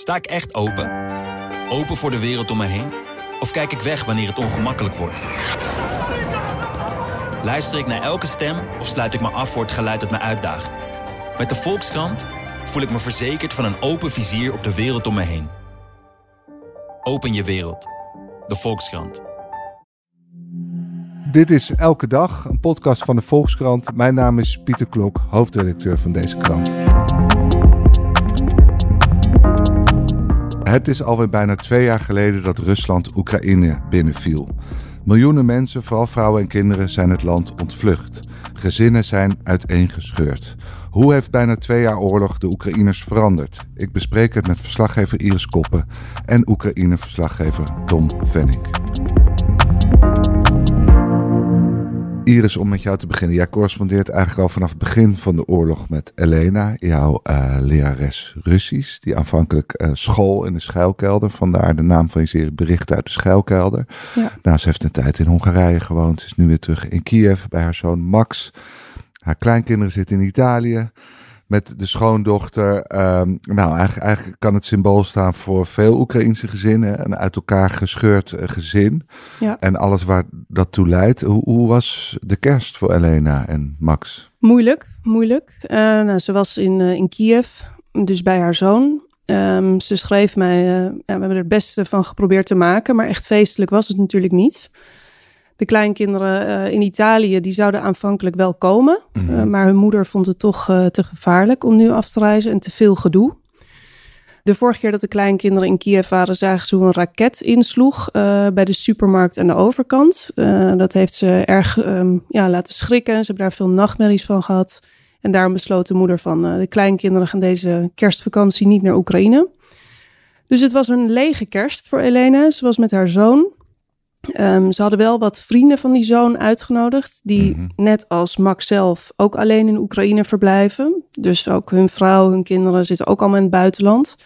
Sta ik echt open? Open voor de wereld om me heen? Of kijk ik weg wanneer het ongemakkelijk wordt? Luister ik naar elke stem of sluit ik me af voor het geluid dat me uitdaagt? Met de Volkskrant voel ik me verzekerd van een open vizier op de wereld om me heen. Open je wereld. De Volkskrant. Dit is Elke Dag, een podcast van de Volkskrant. Mijn naam is Pieter Klok, hoofdredacteur van deze krant. Het is alweer bijna twee jaar geleden dat Rusland Oekraïne binnenviel. Miljoenen mensen, vooral vrouwen en kinderen, zijn het land ontvlucht. Gezinnen zijn uiteengescheurd. Hoe heeft bijna twee jaar oorlog de Oekraïners veranderd? Ik bespreek het met verslaggever Iris Koppen en Oekraïne-verslaggever Tom Venning. Iris, om met jou te beginnen. Jij correspondeert eigenlijk al vanaf het begin van de oorlog met Elena, jouw uh, lerares Russisch, die aanvankelijk uh, school in de schuilkelder, vandaar de naam van je serie Berichten uit de schuilkelder. Ja. Nou, ze heeft een tijd in Hongarije gewoond, ze is nu weer terug in Kiev bij haar zoon Max. Haar kleinkinderen zitten in Italië met de schoondochter. Um, nou, eigenlijk, eigenlijk, kan het symbool staan voor veel Oekraïnse gezinnen. Een uit elkaar gescheurd uh, gezin. Ja. En alles waar dat toe leidt. Hoe, hoe, was de kerst voor Elena en Max? Moeilijk, moeilijk. Uh, nou, ze was in, uh, in Kiev, dus bij haar zoon. Um, ze schreef mij, ja, we hebben er het beste van geprobeerd te maken. Maar echt feestelijk was het natuurlijk niet de kleinkinderen uh, in Italië, die zouden aanvankelijk wel komen. Mm uh, maar hun moeder vond het toch uh, te gevaarlijk om nu af te reizen en te veel gedoe. De vorige keer dat de kleinkinderen in Kiev waren, zagen ze hoe een raket insloeg bij de supermarkt aan de overkant. dat heeft ze erg um, ja, laten schrikken. Ze hebben daar veel nachtmerries van gehad. En daarom besloot de moeder van de kleinkinderen gaan deze kerstvakantie niet naar Oekraïne. Dus het was een lege kerst voor Elena. Ze was met haar zoon. Um, ze hadden wel wat vrienden van die zoon uitgenodigd, die mm -hmm. net als Max zelf ook alleen in Oekraïne verblijven. Dus ook hun vrouw, hun kinderen zitten ook allemaal in het buitenland.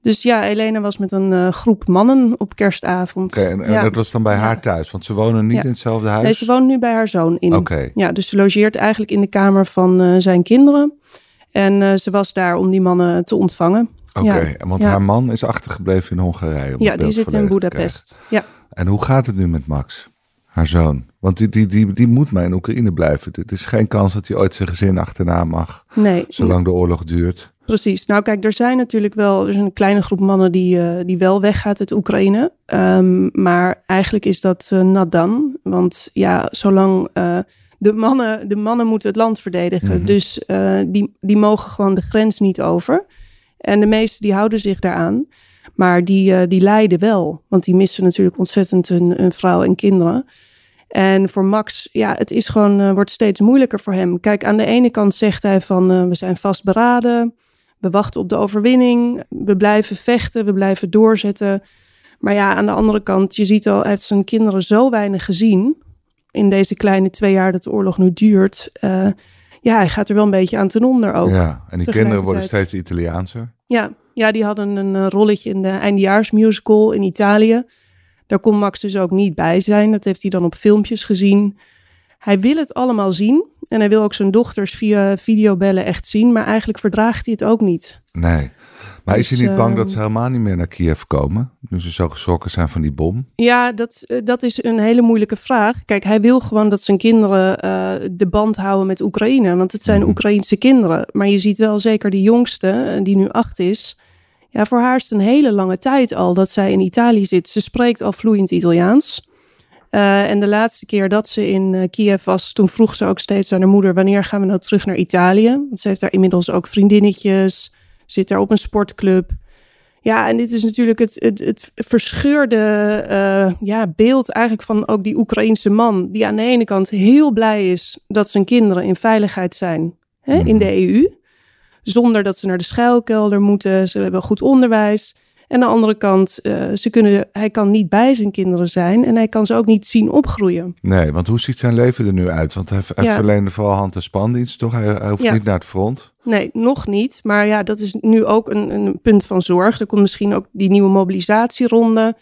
Dus ja, Elena was met een uh, groep mannen op kerstavond. Oké, okay, en, ja. dat was dan bij haar thuis, want ze wonen niet ja. in hetzelfde huis? Nee, ze woont nu bij haar zoon in. Oké. Okay. Ja, dus ze logeert eigenlijk in de kamer van uh, zijn kinderen. En uh, ze was daar om die mannen te ontvangen. Oké, okay, want haar man is achtergebleven in Hongarije. Ja, die zit in Budapest. Ja. En hoe gaat het nu met Max, haar zoon? Want die, die, die, die moet maar in Oekraïne blijven. Er is geen kans dat hij ooit zijn gezin achterna mag. Nee. Zolang de oorlog duurt. Precies. Nou kijk, er zijn natuurlijk wel... Er een kleine groep mannen die, uh, die wel weggaat uit Oekraïne. Um, maar eigenlijk is dat uh, nadan. Want ja, zolang... Uh, de mannen, de mannen moeten het land verdedigen. Mm -hmm. Dus die, die mogen gewoon de grens niet over. En de meesten die houden zich daaraan. Maar die, uh, die lijden wel. Want die missen natuurlijk ontzettend hun, hun vrouw en kinderen. En voor Max, ja, het is gewoon, uh, wordt steeds moeilijker voor hem. Kijk, aan de ene kant zegt hij van, uh, we zijn vastberaden. We wachten op de overwinning. We blijven vechten, we blijven doorzetten. Maar ja, aan de andere kant, je ziet al, hij heeft zijn kinderen zo weinig gezien. In deze kleine twee jaar dat de oorlog nu duurt. ja, hij gaat er wel een beetje aan ten onder ook. Ja, en die kinderen worden steeds Italiaanser. Ja, ja, die hadden een uh, rolletje in de eindejaarsmusical in Italië. Daar kon Max dus ook niet bij zijn. Dat heeft hij dan op filmpjes gezien. Hij wil het allemaal zien. En hij wil ook zijn dochters via videobellen echt zien. Maar eigenlijk verdraagt hij het ook niet. Nee. Maar dus, is hij niet bang dat ze helemaal niet meer naar Kiev komen? Nu ze zo geschrokken zijn van die bom? Ja, dat, uh, dat is een hele moeilijke vraag. Kijk, hij wil gewoon dat zijn kinderen uh, de band houden met Oekraïne. Want het zijn mm. Oekraïense kinderen. Maar je ziet wel zeker de jongste, die nu acht is. Ja, voor haar is het een hele lange tijd al dat zij in Italië zit. Ze spreekt al vloeiend Italiaans. Uh, en de laatste keer dat ze in uh, Kiev was, toen vroeg ze ook steeds aan haar moeder: wanneer gaan we nou terug naar Italië? Want ze heeft daar inmiddels ook vriendinnetjes, zit daar op een sportclub. Ja, en dit is natuurlijk het, het, het verscheurde uh, ja, beeld eigenlijk van ook die Oekraïense man, die aan de ene kant heel blij is dat zijn kinderen in veiligheid zijn hè, in de EU zonder dat ze naar de schuilkelder moeten. Ze hebben goed onderwijs. En aan de andere kant, uh, ze kunnen, hij kan niet bij zijn kinderen zijn en hij kan ze ook niet zien opgroeien. Nee, want hoe ziet zijn leven er nu uit? Want hij, hij ja. verleende vooral hand- en spandienst, toch? Hij, hij hoeft ja. niet naar het front. Nee, nog niet. Maar ja, dat is nu ook een, een punt van zorg. Er komt misschien ook die nieuwe mobilisatieronde.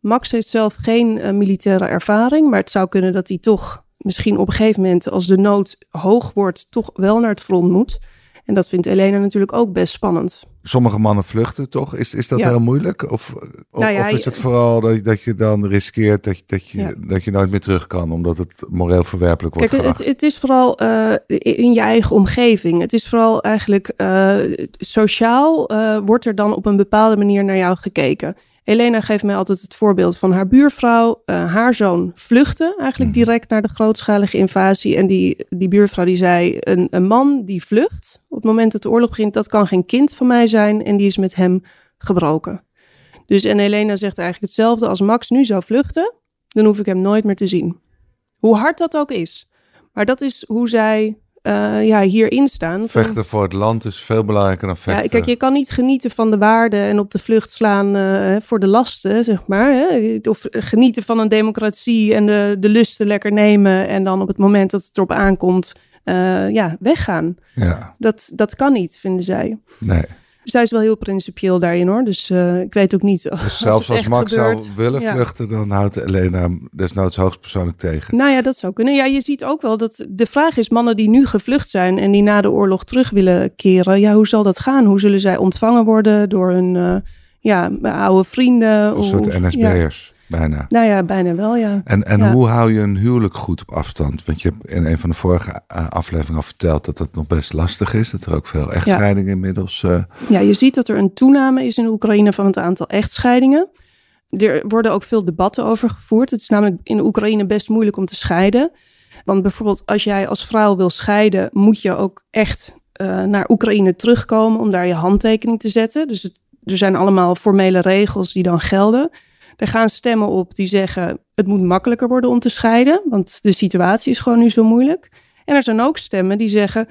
Max heeft zelf geen uh, militaire ervaring, maar het zou kunnen dat hij toch misschien op een gegeven moment, als de nood hoog wordt, toch wel naar het front moet. En dat vindt Elena natuurlijk ook best spannend. Sommige mannen vluchten toch? Is, is dat Ja. heel moeilijk? Of, of, Nou ja, of is het vooral dat, dat je dan riskeert dat, je- dat, je, Ja. dat je nooit meer terug kan, omdat het moreel verwerpelijk wordt Kijk, het, het is vooral eh, in je eigen omgeving. Het is vooral eigenlijk eh, sociaal eh, wordt er dan op een bepaalde manier naar jou gekeken. Elena geeft mij altijd het voorbeeld van haar buurvrouw. Eh, haar zoon vluchtte eigenlijk Mhm. direct naar de grootschalige invasie. En die, die buurvrouw die zei, een, een man die vlucht op het moment dat de oorlog begint, dat kan geen kind van mij zijn. En die is met hem gebroken. Dus en Elena zegt eigenlijk hetzelfde. Als Max nu zou vluchten, dan hoef ik hem nooit meer te zien. Hoe hard dat ook is. Maar dat is hoe zij eh, ja, hierin staan. Vechten voor het land is veel belangrijker dan vechten. ja, kijk, je kan niet genieten van de waarde en op de vlucht slaan eh, voor de lasten, zeg maar. Hè? Of genieten van een democratie en de, de lusten lekker nemen. En dan op het moment dat het erop aankomt, eh, ja, weggaan. Ja, Dat, dat kan niet, vinden zij. nee. Zij is wel heel principieel daarin hoor. Dus eh, ik weet ook niet. Dus zelfs als, Max zou willen ja. vluchten, dan houdt Elena hem desnoods hoogstpersoonlijk tegen. Nou ja, dat zou kunnen. Ja, je ziet ook wel dat de vraag is: mannen die nu gevlucht zijn en die na de oorlog terug willen keren, ja, hoe zal dat gaan? Hoe zullen zij ontvangen worden door hun eh, ja, oude vrienden? Een soort ja. Bijna. Nou ja, bijna wel, ja. En, en Ja. hoe hou je een huwelijk goed op afstand? Want je hebt in een van de vorige eh, afleveringen al verteld dat dat nog best lastig is. Dat er ook veel echtscheidingen inmiddels... eh, Ja, je ziet dat er een toename is in Oekraïne van het aantal echtscheidingen. Er worden ook veel debatten over gevoerd. Het is namelijk in Oekraïne best moeilijk om te scheiden. Want bijvoorbeeld als jij als vrouw wil scheiden, moet je ook echt eh, naar Oekraïne terugkomen om daar je handtekening te zetten. Dus het, er zijn allemaal formele regels die dan gelden. Er gaan stemmen op die zeggen het moet makkelijker worden om te scheiden, want de situatie is gewoon nu zo moeilijk. En er zijn ook stemmen die zeggen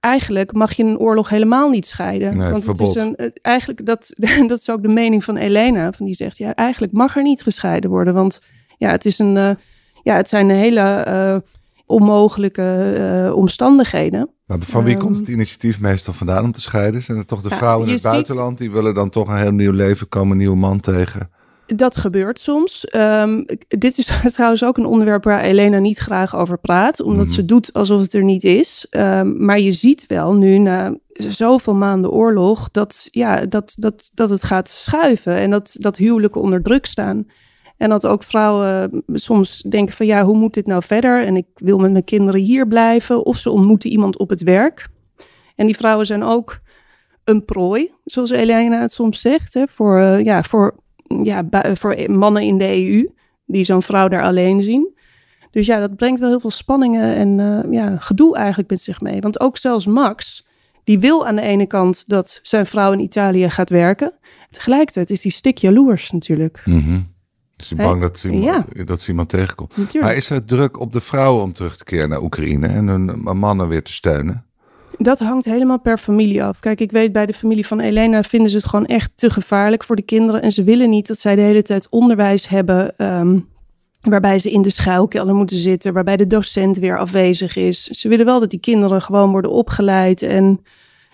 eigenlijk mag je een oorlog helemaal niet scheiden. Nee, want verbod. het is een, eigenlijk dat, dat is ook de mening van Elena, van die zegt ja eigenlijk mag er niet gescheiden worden, want ja het is een, eh, ja het zijn hele eh, onmogelijke eh, omstandigheden. maar van wie Ehm. komt het initiatief meestal vandaan om te scheiden? Zijn het toch de Ja, vrouwen in het ziet- buitenland? Die willen dan toch een heel nieuw leven komen, een nieuwe man tegen. Dat gebeurt soms. Ehm, dit is trouwens ook een onderwerp waar Elena niet graag over praat, omdat Mhm. ze doet alsof het er niet is. Ehm, maar je ziet wel nu na zoveel maanden oorlog dat, ja, dat, dat, dat het gaat schuiven en dat, dat huwelijken onder druk staan. En dat ook vrouwen soms denken van ja, hoe moet dit nou verder? En ik wil met mijn kinderen hier blijven. Of ze ontmoeten iemand op het werk. En die vrouwen zijn ook een prooi, zoals Elena het soms zegt, hè, voor, eh, ja, voor, ja, bui- voor mannen in de EU die zo'n vrouw daar alleen zien. Dus ja, dat brengt wel heel veel spanningen en eh, ja, gedoe eigenlijk met zich mee. Want ook zelfs Max, die wil aan de ene kant dat zijn vrouw in Italië gaat werken. Tegelijkertijd is hij stik jaloers natuurlijk. Mhm. Is hij bang dat ze, iemand, Ja. dat ze iemand tegenkomt? natuurlijk. Maar is er druk op de vrouwen om terug te keren naar Oekraïne en hun mannen weer te steunen? Dat hangt helemaal per familie af. Kijk, ik weet bij de familie van Elena vinden ze het gewoon echt te gevaarlijk voor de kinderen. En ze willen niet dat zij de hele tijd onderwijs hebben. ehm, waarbij ze in de schuilkelder moeten zitten. Waarbij de docent weer afwezig is. Ze willen wel dat die kinderen gewoon worden opgeleid. En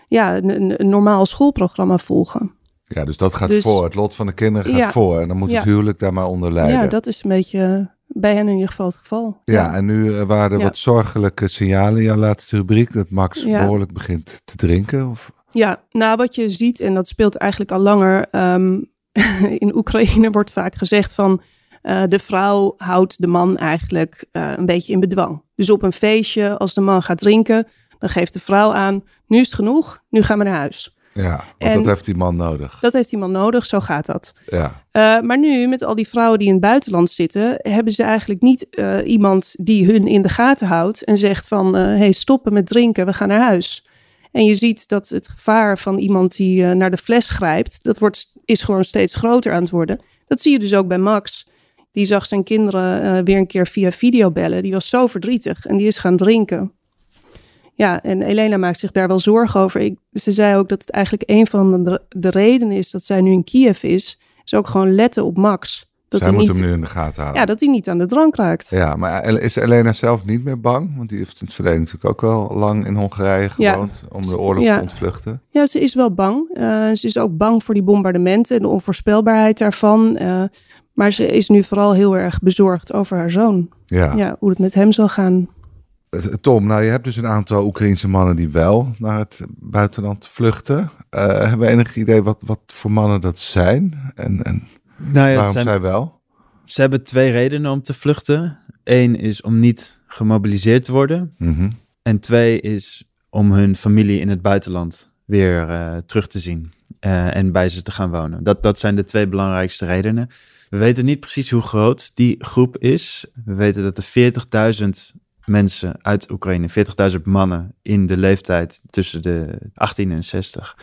ja, een, een- normaal schoolprogramma volgen. Ja, dus dat gaat Dus- voor. Het lot van de kinderen gaat Ja. voor. En dan moet het huwelijk daar maar onder lijden. Ja, dat is een beetje bij hen in ieder geval het geval. Ja, en nu eh, waren er Ja. wat zorgelijke signalen in jouw laatste rubriek. Dat Max Ja. behoorlijk begint te drinken. Of... Ja, nou wat je ziet, en dat speelt eigenlijk al langer. ehm, in Oekraïne wordt vaak gezegd van eh, de vrouw houdt de man eigenlijk eh, een beetje in bedwang. Dus op een feestje, als de man gaat drinken, dan geeft de vrouw aan: nu is het genoeg, nu gaan we naar huis. Ja, want En- dat heeft die man nodig. Dat heeft die man nodig, zo gaat dat. Ja, Eh, maar nu, met al die vrouwen die in het buitenland zitten, hebben ze eigenlijk niet eh, iemand die hun in de gaten houdt en zegt van, hé, hey, stoppen met drinken, we gaan naar huis. En je ziet dat het gevaar van iemand die eh, naar de fles grijpt, dat wordt, is gewoon steeds groter aan het worden. Dat zie je dus ook bij Max. Die zag zijn kinderen eh, weer een keer via video bellen. Die was zo verdrietig en die is gaan drinken. Ja, en Elena maakt zich daar wel zorgen over. Ik, ze zei ook dat het eigenlijk een van de, de redenen is dat zij nu in Kiev is. Is ook gewoon letten op Max. Dat zij hij, moet niet, hem nu in de gaten houden. ja, dat hij niet aan de drank raakt. Ja, maar is Elena zelf niet meer bang? Want die heeft in het verleden natuurlijk ook wel lang in Hongarije Ja. gewoond om de oorlog Ja. te ontvluchten. Ja, ze is wel bang. Eh, ze is ook bang voor die bombardementen en de onvoorspelbaarheid daarvan. Eh, maar ze is nu vooral heel erg bezorgd over haar zoon. Ja. Ja, hoe het met hem zal gaan. Eh, Tom, nou je hebt dus een aantal Oekraïnse mannen die wel naar het buitenland vluchten. Uh, hebben we enig idee wat, wat voor mannen dat zijn? En, en nou ja, waarom zijn, zij wel? Ze hebben twee redenen om te vluchten. Eén is om niet gemobiliseerd te worden. Mhm. En twee is om hun familie in het buitenland weer uh, terug te zien uh, en bij ze te gaan wonen. Dat, dat zijn de twee belangrijkste redenen. We weten niet precies hoe groot die groep is. We weten dat er 40.000 mensen uit Oekraïne, 40.000 mannen in de leeftijd tussen de 18 en 60,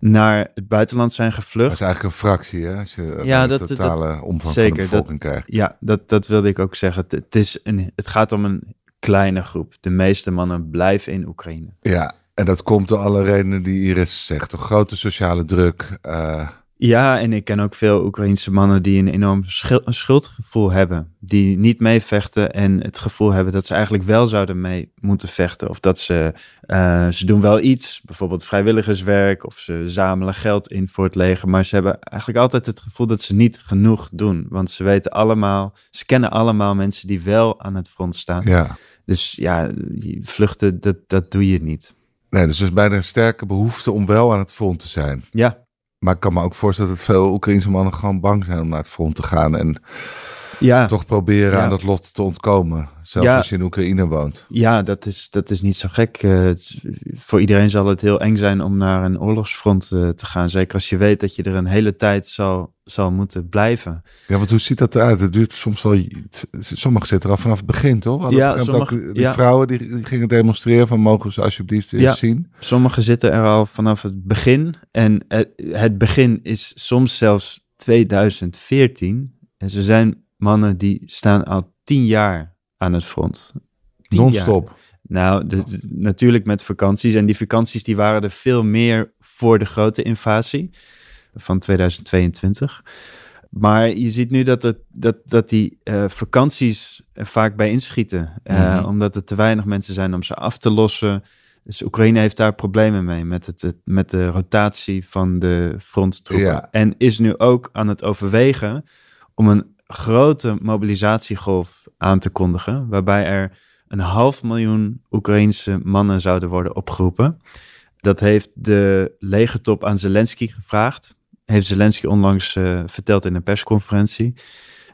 naar het buitenland zijn gevlucht. Dat is eigenlijk een fractie, hè? Als je Ja, de dat- totale dat- omvang zeker, van de bevolking krijgt. Ja, dat, dat wilde ik ook zeggen. Het, het, is een, het gaat om een kleine groep. De meeste mannen blijven in Oekraïne. Ja, en dat komt door alle redenen die Iris zegt. Door grote sociale druk. eh, Ja, en ik ken ook veel Oekraïnse mannen die een enorm schuldgevoel hebben. Die niet meevechten en het gevoel hebben dat ze eigenlijk wel zouden mee moeten vechten. Of dat ze, eh, ze doen wel iets, bijvoorbeeld vrijwilligerswerk. Of ze zamelen geld in voor het leger. Maar ze hebben eigenlijk altijd het gevoel dat ze niet genoeg doen. Want ze weten allemaal, ze kennen allemaal mensen die wel aan het front staan. ja. Dus ja, vluchten, dat, dat doe je niet. Nee, dus er is bijna een sterke behoefte om wel aan het front te zijn. Ja, Maar ik kan me ook voorstellen dat veel Oekraïnse mannen gewoon bang zijn om naar het front te gaan. En ja. toch proberen Ja. aan dat lot te ontkomen. Zelfs Ja. als je in Oekraïne woont. Ja, dat is, dat is niet zo gek. Eh, het voor iedereen zal het heel eng zijn om naar een oorlogsfront eh, te gaan. Zeker als je weet dat je er een hele tijd zal, zal moeten blijven. Ja, want hoe ziet dat eruit? Het duurt soms wel... Sommigen zitten er al vanaf het begin, toch? Hadden Ja, sommige- ook die ja. vrouwen die, die gingen demonstreren van mogen ze alsjeblieft Ja. zien. Sommigen zitten er al vanaf het begin. En het, het begin is soms zelfs 2014. En ze zijn mannen die staan al tien jaar aan het front. Non-stop. Nou, de- de- natuurlijk met vakanties. En die vakanties die waren er veel meer voor de grote invasie van 2022. Maar je ziet nu dat, het, dat, dat die eh, vakanties er vaak bij inschieten. Mhm. Omdat er te weinig mensen zijn om ze af te lossen. Dus Oekraïne heeft daar problemen mee met, het, met de rotatie van de fronttroepen. Ja. En is nu ook aan het overwegen om een grote mobilisatiegolf aan te kondigen. Waarbij er een half miljoen Oekraïnse mannen zouden worden opgeroepen. Dat heeft de legertop aan Zelensky gevraagd. Heeft Zelensky onlangs eh, verteld in een persconferentie.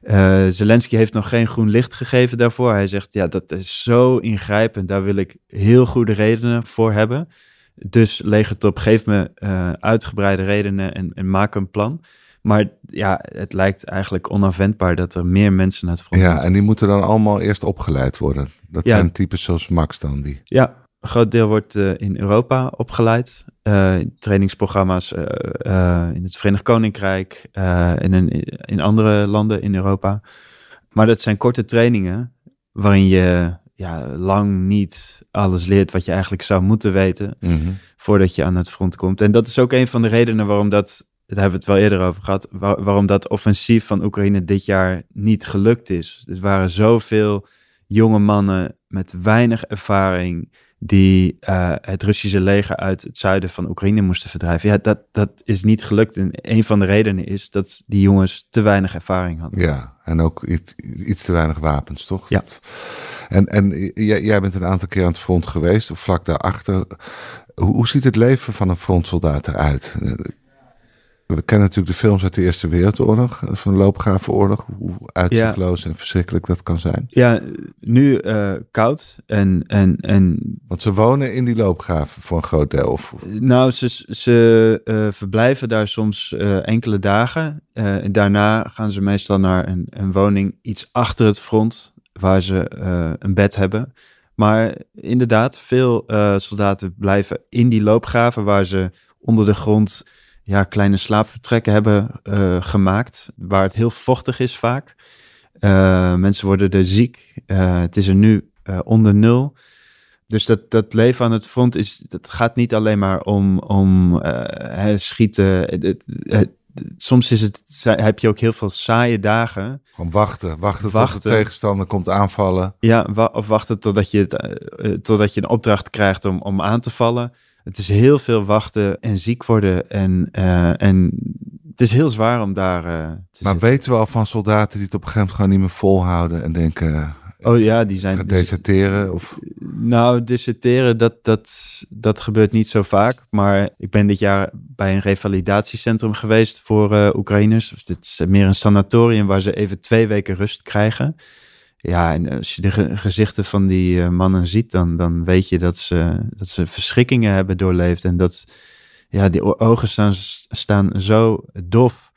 Eh, Zelensky heeft nog geen groen licht gegeven daarvoor. Hij zegt, ja, dat is zo ingrijpend. Daar wil ik heel goede redenen voor hebben. Dus legertop, geef me eh, uitgebreide redenen en, en maak een plan. Maar ja, het lijkt eigenlijk onafwendbaar dat er meer mensen naar het front Ja, moeten. en die moeten dan allemaal eerst opgeleid worden. Dat Ja. zijn types zoals Max dan. Die. Ja, een groot deel wordt eh, in Europa opgeleid. In trainingsprogramma's eh, in het Verenigd Koninkrijk en in, in andere landen in Europa. Maar dat zijn korte trainingen waarin je ja, lang niet alles leert wat je eigenlijk zou moeten weten Mhm. voordat je aan het front komt. En dat is ook een van de redenen waarom dat, daar hebben we het wel eerder over gehad, waar- waarom dat offensief van Oekraïne dit jaar niet gelukt is. Er waren zoveel jonge mannen met weinig ervaring die eh, het Russische leger uit het zuiden van Oekraïne moesten verdrijven. Ja, dat, dat is niet gelukt. En een van de redenen is dat die jongens te weinig ervaring hadden. Ja, en ook iets, iets te weinig wapens, toch? Ja. Dat- En, en jij, jij bent een aantal keer aan het front geweest, of vlak daarachter. Hoe, hoe ziet het leven van een frontsoldaat eruit? We kennen natuurlijk de films uit de Eerste Wereldoorlog, eh, van de loopgravenoorlog, hoe uitzichtloos en verschrikkelijk dat kan zijn. Ja, nu eh, koud en, en, en Want ze wonen in die loopgraven voor een groot deel. Of, Nou, ze, ze eh, verblijven daar soms enkele dagen. En daarna gaan ze meestal naar een, een woning iets achter het front, waar ze een bed hebben. Maar inderdaad, veel soldaten blijven in die loopgraven, waar ze onder de grond ja, kleine slaapvertrekken hebben eh, gemaakt, waar het heel vochtig is vaak. Eh, mensen worden er ziek. Eh, het is er nu onder nul. Dus dat, dat leven aan het front is, dat gaat niet alleen maar om, om schieten. Het- het- het- soms is het, heb je ook heel veel saaie dagen. gewoon wachten, wachten, tot de tegenstander komt aanvallen. Ja, wa- of wachten totdat je, totdat je een opdracht krijgt om, om aan te vallen. Het is heel veel wachten en ziek worden. En, eh, en het is heel zwaar om daar eh, te Maar zitten. weten we al van soldaten die het op een gegeven moment gewoon niet meer volhouden en denken, Oh ja, die zijn... deserteren? Of, Nou, disserteren, dat, dat, dat gebeurt niet zo vaak. Maar ik ben dit jaar bij een revalidatiecentrum geweest voor uh, Oekraïners. Dus dit is meer een sanatorium waar ze even twee weken rust krijgen. Ja, en als je de gezichten van die uh, mannen ziet, dan, dan weet je dat ze, dat ze verschrikkingen hebben doorleefd. En dat ja, die ogen staan, staan zo dof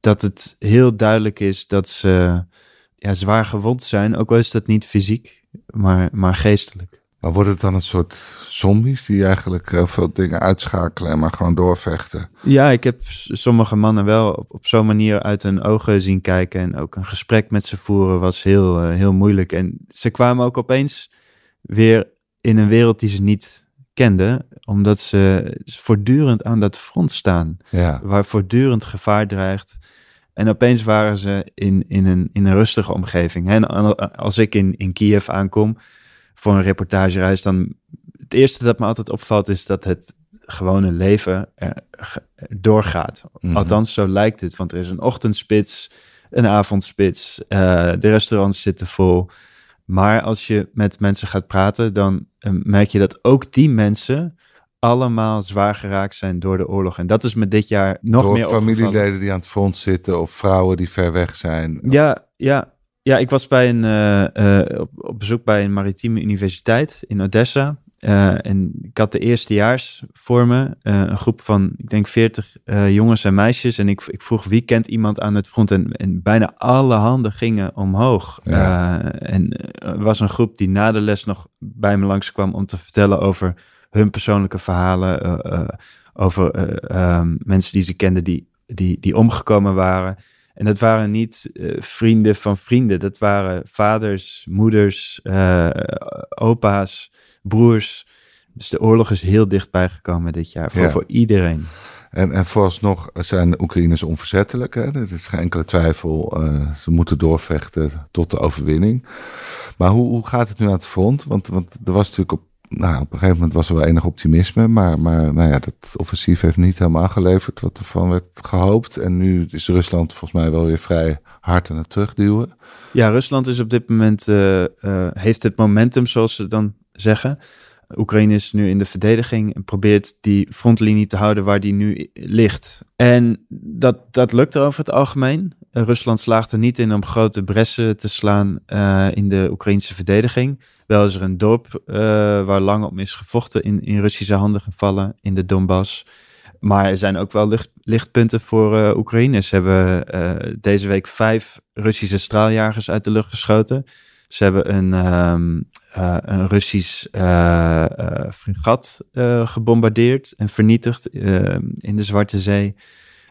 dat het heel duidelijk is dat ze ja, zwaar gewond zijn. Ook al is dat niet fysiek, maar, maar geestelijk. Maar wordt het dan een soort zombies die eigenlijk heel veel dingen uitschakelen en maar gewoon doorvechten? Ja, ik heb sommige mannen wel op, op zo'n manier uit hun ogen zien kijken. En ook een gesprek met ze voeren was heel, uh, heel moeilijk. En ze kwamen ook opeens weer in een wereld die ze niet kenden, omdat ze voortdurend aan dat front staan. Ja. Waar voortdurend gevaar dreigt. En opeens waren ze in, in, een, in een rustige omgeving. En als ik in, in Kiev aankom voor een reportagereis, dan het eerste dat me altijd opvalt is dat het gewone leven er, doorgaat. Mhm. Althans, zo lijkt het. Want er is een ochtendspits, een avondspits, uh, de restaurants zitten vol. Maar als je met mensen gaat praten, dan uh, merk je dat ook die mensen allemaal zwaar geraakt zijn door de oorlog. En dat is me dit jaar nog door meer familieleden die aan het front zitten of vrouwen die ver weg zijn. Ja, ja. Ja, ik was bij een, uh, uh, op, op, bezoek bij een maritieme universiteit in Odessa. Uh, en ik had de eerstejaars voor me, een groep van, ik denk, 40 jongens en meisjes. En ik, ik vroeg wie kent iemand aan het front. En, en bijna alle handen gingen omhoog. Ja. en er was een groep die na de les nog bij me langskwam om te vertellen over hun persoonlijke verhalen over mensen die ze kenden die, die, die omgekomen waren. En dat waren niet vrienden van vrienden. Dat waren vaders, moeders, opa's, broers. Dus de oorlog is heel dichtbij gekomen dit jaar voor, ja. voor iedereen. En, en vooralsnog zijn de Oekraïners onverzettelijk. Hè? Er is geen enkele twijfel. Uh, ze moeten doorvechten tot de overwinning. Maar hoe, hoe gaat het nu aan het front? Want, want er was natuurlijk op nou, op een gegeven moment was er wel enig optimisme, maar, maar nou ja, dat offensief heeft niet helemaal geleverd wat ervan werd gehoopt. En nu is Rusland volgens mij wel weer vrij hard aan het terugduwen. Ja, Rusland is op dit moment, uh, uh, heeft het momentum, zoals ze dan zeggen. Oekraïne is nu in de verdediging en probeert die frontlinie te houden waar die nu ligt. En dat, dat lukt over het algemeen. Rusland slaagt er niet in om grote bressen te slaan uh, in de Oekraïnse verdediging. Wel is er een dorp uh, waar lang om is gevochten in, in Russische handen gevallen in de Donbass. Maar er zijn ook wel licht, lichtpunten voor uh, Oekraïne. Ze hebben deze week vijf Russische straaljagers uit de lucht geschoten. Ze hebben een, um, een Russisch fregat gebombardeerd en vernietigd in de Zwarte Zee.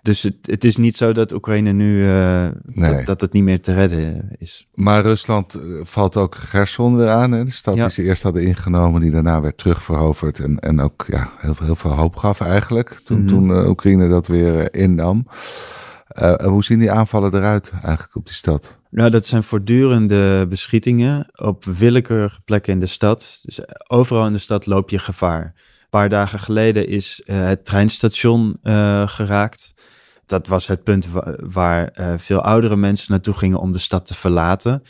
Dus het, het, is niet zo dat Oekraïne nu uh, nee. dat, dat, het niet meer te redden is. Maar Rusland valt ook Gerson weer aan. Hè? De stad ja. die ze eerst hadden ingenomen, die daarna werd terugveroverd. En, en ook ja, heel, heel veel hoop gaf eigenlijk. Toen, mm -hmm. toen uh, Oekraïne dat weer uh, innam. hoe zien die aanvallen eruit eigenlijk op die stad? Nou, dat zijn voortdurende beschietingen op willekeurige plekken in de stad. Dus overal in de stad loop je gevaar. Een paar dagen geleden is het treinstation geraakt dat was het punt waar, veel oudere mensen naartoe gingen om de stad te verlaten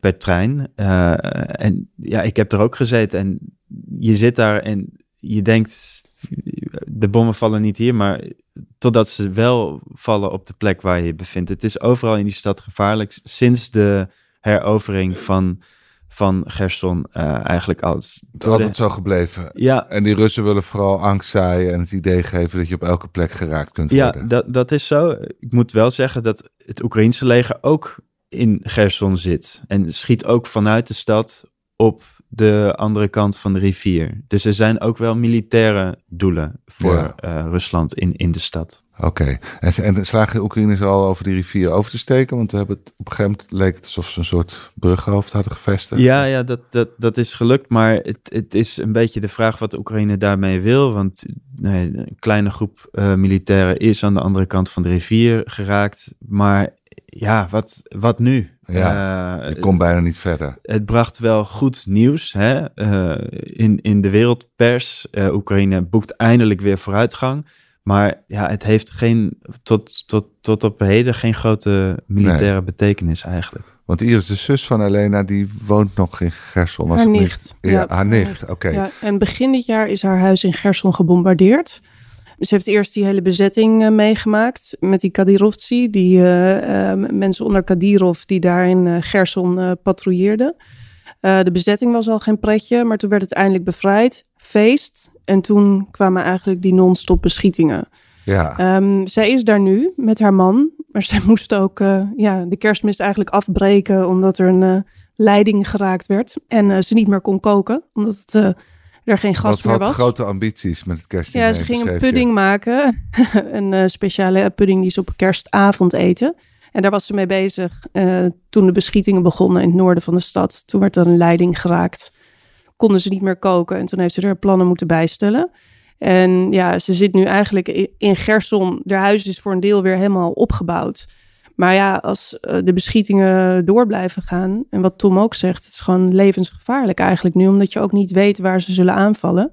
per trein. En ja, ik heb er ook gezeten en je zit daar en je denkt, de bommen vallen niet hier, maar totdat ze wel vallen op de plek waar je je bevindt. Het is overal in die stad gevaarlijk sinds de herovering van van Gerson uh, eigenlijk als... Het is altijd zo gebleven. Ja. En die Russen willen vooral angst zaaien en het idee geven dat je op elke plek geraakt kunt ja, worden. Ja, dat, dat is zo. Ik moet wel zeggen dat het Oekraïense leger ook in Gerson zit. En schiet ook vanuit de stad op de andere kant van de rivier. Dus er zijn ook wel militaire doelen voor ja. uh, Rusland in, in de stad. Oké, okay. en, en slagen de Oekraïners al over die rivier over te steken? Want we hebben het, op een gegeven moment leek het alsof ze een soort brughoofd hadden gevestigd. Ja, ja dat, dat, dat is gelukt, maar het, het is een beetje de vraag wat de Oekraïne daarmee wil. Want nee, een kleine groep uh, militairen is aan de andere kant van de rivier geraakt. Maar ja, wat, wat nu? Ja, uh, je komt bijna niet verder. Het bracht wel goed nieuws hè? Uh, in, in de wereldpers. Uh, Oekraïne boekt eindelijk weer vooruitgang. Maar ja, het heeft geen, tot, tot, tot op heden geen grote militaire betekenis eigenlijk. Want Iris, de zus van Elena, die woont nog in Gerson. als Haar nicht. niet- Ja, haar nicht, oké. Ja, en begin dit jaar is haar huis in Gerson gebombardeerd. Ze heeft eerst die hele bezetting eh, meegemaakt met die Kadirovtsi, die eh, eh, mensen onder Kadirov die daar in Gerson patrouilleerden. De bezetting was al geen pretje, maar toen werd het eindelijk bevrijd. Feest. En toen kwamen eigenlijk die non-stop beschietingen. Ja, Ehm, zij is daar nu met haar man. Maar zij moest ook ja, de kerstmis eigenlijk afbreken. Omdat er een leiding geraakt werd. En ze niet meer kon koken. Omdat het, er geen gas ze meer had was. grote ambities met het kerstdiner. Ja, ze ging een je. pudding maken. een eh, speciale pudding die ze op kerstavond eten. En daar was ze mee bezig eh, toen de beschietingen begonnen in het noorden van de stad. Toen werd er een leiding geraakt. Konden ze niet meer koken en toen heeft ze er plannen moeten bijstellen. En ja, ze zit nu eigenlijk in Gerson. Haar huis is voor een deel weer helemaal opgebouwd. Maar ja, als eh, de beschietingen door blijven gaan. En wat Tom ook zegt, het is gewoon levensgevaarlijk eigenlijk nu. Omdat je ook niet weet waar ze zullen aanvallen.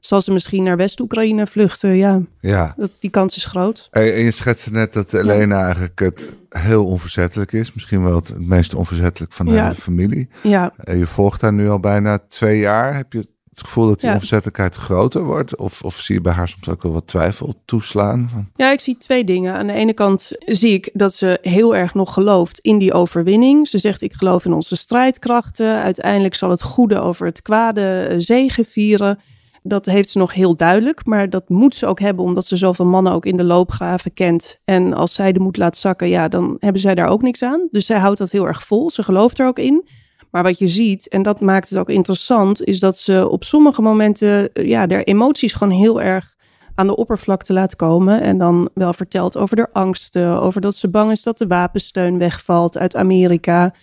Zal ze misschien naar West-Oekraïne vluchten? Ja, Ja, dat, die kans is groot. En je schetste net dat Elena eigenlijk het heel onverzettelijk is. Misschien wel het, het meest onverzettelijk van de Ja. hele familie. Ja, je volgt haar nu al bijna twee jaar. Heb je het gevoel dat die Ja. onverzettelijkheid groter wordt? Of, of zie je bij haar soms ook wel wat twijfel toeslaan? Van, Ja, ik zie twee dingen. Aan de ene kant zie ik dat ze heel erg nog gelooft in die overwinning. Ze zegt: Ik geloof in onze strijdkrachten. Uiteindelijk zal het goede over het kwade eh, zegevieren. Dat heeft ze nog heel duidelijk, maar dat moet ze ook hebben omdat ze zoveel mannen ook in de loopgraven kent. En als zij de moed laat zakken, ja, dan hebben zij daar ook niks aan. Dus zij houdt dat heel erg vol. Ze gelooft er ook in. Maar wat je ziet, en dat maakt het ook interessant, is dat ze op sommige momenten eh, ja, der emoties gewoon heel erg aan de oppervlakte laat komen. En dan wel vertelt over de angsten, over dat ze bang is dat de wapensteun wegvalt uit Amerika.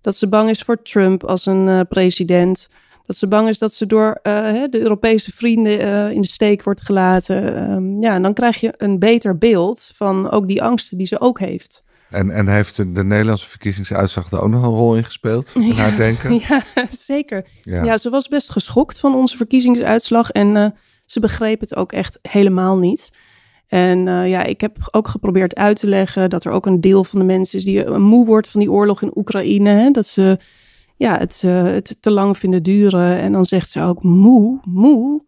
Dat ze bang is voor Trump als een eh, president. Dat ze bang is dat ze door eh, de Europese vrienden in de steek wordt gelaten. Ehm, ja, en dan krijg je een beter beeld van ook die angsten die ze ook heeft. En, en heeft de, de Nederlandse verkiezingsuitslag er ook nog een rol in gespeeld? In haar denken? Ja, zeker. Ja. Ja. ze was best geschokt van onze verkiezingsuitslag. En eh, ze begreep het ook echt helemaal niet. En eh, ja, ik heb ook geprobeerd uit te leggen dat er ook een deel van de mensen is die eh, moe wordt van die oorlog in Oekraïne. Hè? Dat ze ja, het, het te lang vinden duren. En dan zegt ze ook moe, moe.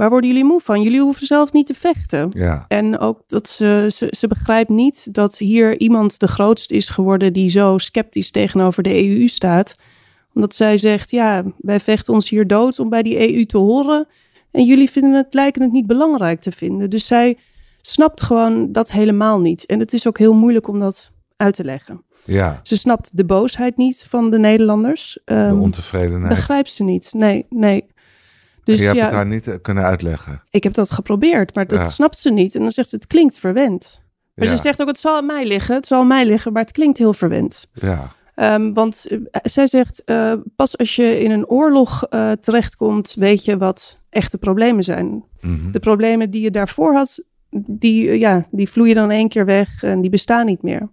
Waar worden jullie moe van? Jullie hoeven zelf niet te vechten. ja. En ook dat ze, ze, ze begrijpt niet dat hier iemand de grootste is geworden die zo sceptisch tegenover de EU staat. Omdat zij zegt, ja, wij vechten ons hier dood om bij die EU te horen. En jullie vinden het, lijken het niet belangrijk te vinden. Dus zij snapt gewoon dat helemaal niet. En het is ook heel moeilijk om dat uit te leggen. ja. Ze snapt de boosheid niet van de Nederlanders. De Ehm, ontevredenheid. begrijpt ze niet. Nee, nee. Dus je hebt het haar niet eh, kunnen uitleggen. ik heb dat geprobeerd, maar dat snapt ze niet. En dan zegt ze, het klinkt verwend. Maar ze zegt ook, het zal aan mij liggen, het zal aan mij liggen, maar het klinkt heel verwend. Ja. Ehm, want eh, zij zegt, eh, pas als je in een oorlog terechtkomt, weet je wat echte problemen zijn. Mhm. De problemen die je daarvoor had, die, ja, die vloeien dan één keer weg en die bestaan niet meer.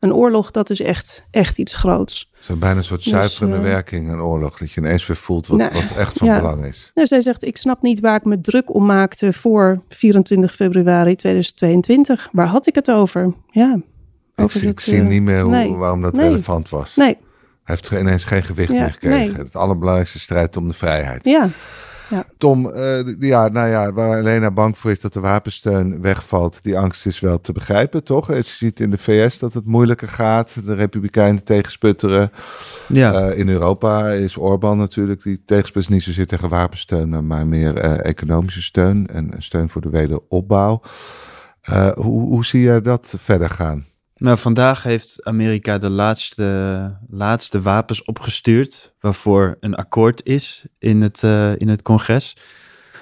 Een oorlog, dat is echt, echt iets groots. Zo bijna een soort Dus, zuiverende eh, werking, een oorlog. Dat je ineens weer voelt wat, Nou, wat echt van ja. belang is. Nou, zij zegt, ik snap niet waar ik me druk om maakte voor 24 februari 2022. Waar had ik het over? Ja. Ik, over zie, ik dat, zie eh, niet meer hoe, nee. waarom dat Nee. relevant was. Nee, Hij heeft ineens geen gewicht Ja, meer gekregen. nee. Het allerbelangrijkste strijd om de vrijheid. ja. Tom, eh, ja, nou ja, waar Elena bang voor is dat de wapensteun wegvalt, die angst is wel te begrijpen, toch? Ze ziet in de VS dat het moeilijker gaat, de Republikeinen tegensputteren. Ja, Eh, in Europa is Orbán natuurlijk, die tegensputtert niet zozeer tegen wapensteun, maar meer eh, economische steun en steun voor de wederopbouw. Eh, hoe, hoe zie je dat verder gaan? Nou vandaag heeft Amerika de laatste, laatste wapens opgestuurd, waarvoor een akkoord is in het, eh, in het congres.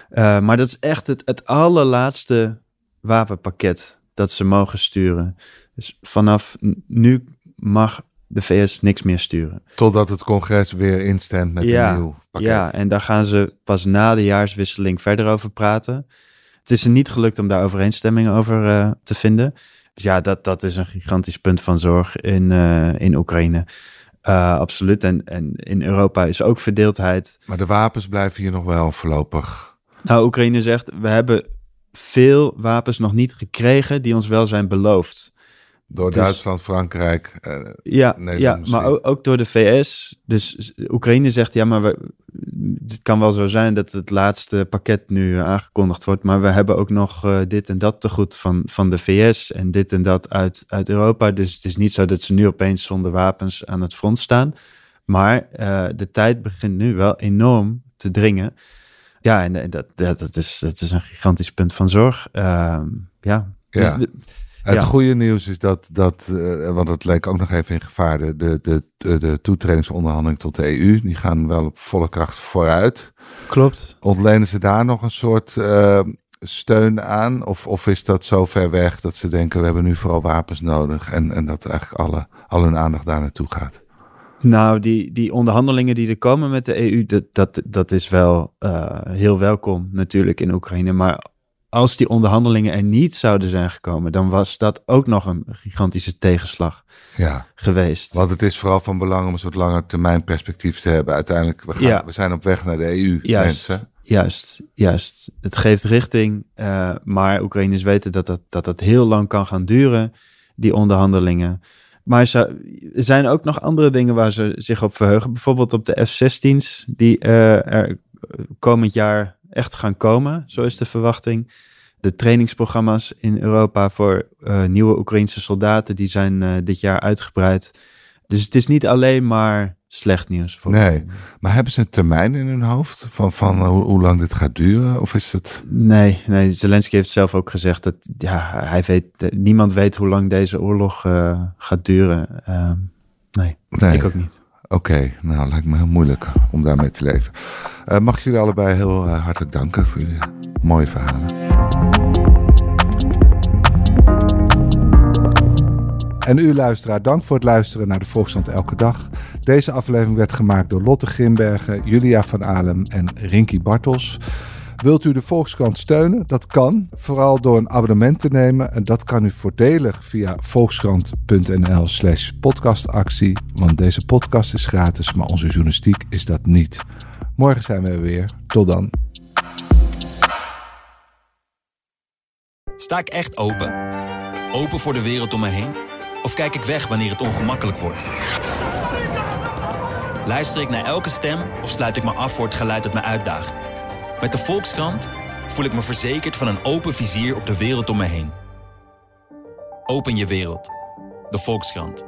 Eh, maar dat is echt het, het allerlaatste wapenpakket dat ze mogen sturen. Dus vanaf nu mag de VS niks meer sturen. Totdat het congres weer instemt met Ja, een nieuw pakket. Ja, en daar gaan ze pas na de jaarswisseling verder over praten. Het is er niet gelukt om daar overeenstemming over eh, te vinden. Dus ja, dat, dat is een gigantisch punt van zorg in, eh, in Oekraïne. Eh, absoluut. En, en in Europa is ook verdeeldheid. Maar de wapens blijven hier nog wel voorlopig. Nou, Oekraïne zegt, we hebben veel wapens nog niet gekregen die ons wel zijn beloofd. Door Dus- Duitsland, Frankrijk. eh, Ja, maar ook, ook door de VS. Dus Oekraïne zegt, ja, maar we, het kan wel zo zijn dat het laatste pakket nu aangekondigd wordt. Maar we hebben ook nog eh, dit en dat te goed van, van de VS en dit en dat uit, uit Europa. Dus het is niet zo dat ze nu opeens zonder wapens aan het front staan. Maar eh, de tijd begint nu wel enorm te dringen. Ja, en, en dat, dat, dat, is, dat is een gigantisch punt van zorg. Ehm, ja. Dus de- Het Ja. goede nieuws is dat, dat eh, want het leek ook nog even in gevaar, de, de, de, de, de toetredingsonderhandelingen tot de EU, die gaan wel op volle kracht vooruit. klopt. Ontlenen ze daar nog een soort eh, steun aan? Of, of is dat zo ver weg dat ze denken, we hebben nu vooral wapens nodig en, en dat eigenlijk alle, al hun aandacht daar naartoe gaat? Nou, die, die onderhandelingen die er komen met de EU, dat, dat, dat is wel eh, heel welkom natuurlijk in Oekraïne. Maar als die onderhandelingen er niet zouden zijn gekomen, dan was dat ook nog een gigantische tegenslag Ja, geweest. want het is vooral van belang om een soort lange termijn perspectief te hebben. Uiteindelijk, we, gaan, Ja. we zijn op weg naar de EU, Juist, mensen. juist, juist. Het geeft richting, eh, maar Oekraïners weten dat dat, dat dat heel lang kan gaan duren, die onderhandelingen. Maar ze, er zijn ook nog andere dingen waar ze zich op verheugen. Bijvoorbeeld op de F-16's, die eh, er komend jaar echt gaan komen, zo is de verwachting. De trainingsprogramma's in Europa voor eh, nieuwe Oekraïnse soldaten, die zijn eh, dit jaar uitgebreid. Dus het is niet alleen maar slecht nieuws. Voor Nee. Maar hebben ze een termijn in hun hoofd van, van hoe, hoe lang dit gaat duren? Of is het... Nee, nee, Zelensky heeft zelf ook gezegd dat ja, hij weet, eh, niemand weet hoe lang deze oorlog eh, gaat duren. Ehm, nee, Nee. ik ook niet. Oké, nou lijkt me heel moeilijk om daarmee te leven. Eh, mag ik jullie allebei heel eh, hartelijk danken voor jullie mooie verhalen. En u luisteraar, dank voor het luisteren naar de Volksstand Elke Dag. Deze aflevering werd gemaakt door Lotte Grimbergen, Julia van Alem en Rinky Bartels. Wilt u de Volkskrant steunen? Dat kan, vooral door een abonnement te nemen. En dat kan u voordelig via volkskrant.nl slash podcastactie. Want deze podcast is gratis, maar onze journalistiek is dat niet. Morgen zijn we er weer. Tot dan. Sta ik echt open? Open voor de wereld om me heen? Of kijk ik weg wanneer het ongemakkelijk wordt? Luister ik naar elke stem of sluit ik me af voor het geluid dat me uitdaagt? Met de Volkskrant voel ik me verzekerd van een open vizier op de wereld om me heen. Open je wereld. De Volkskrant.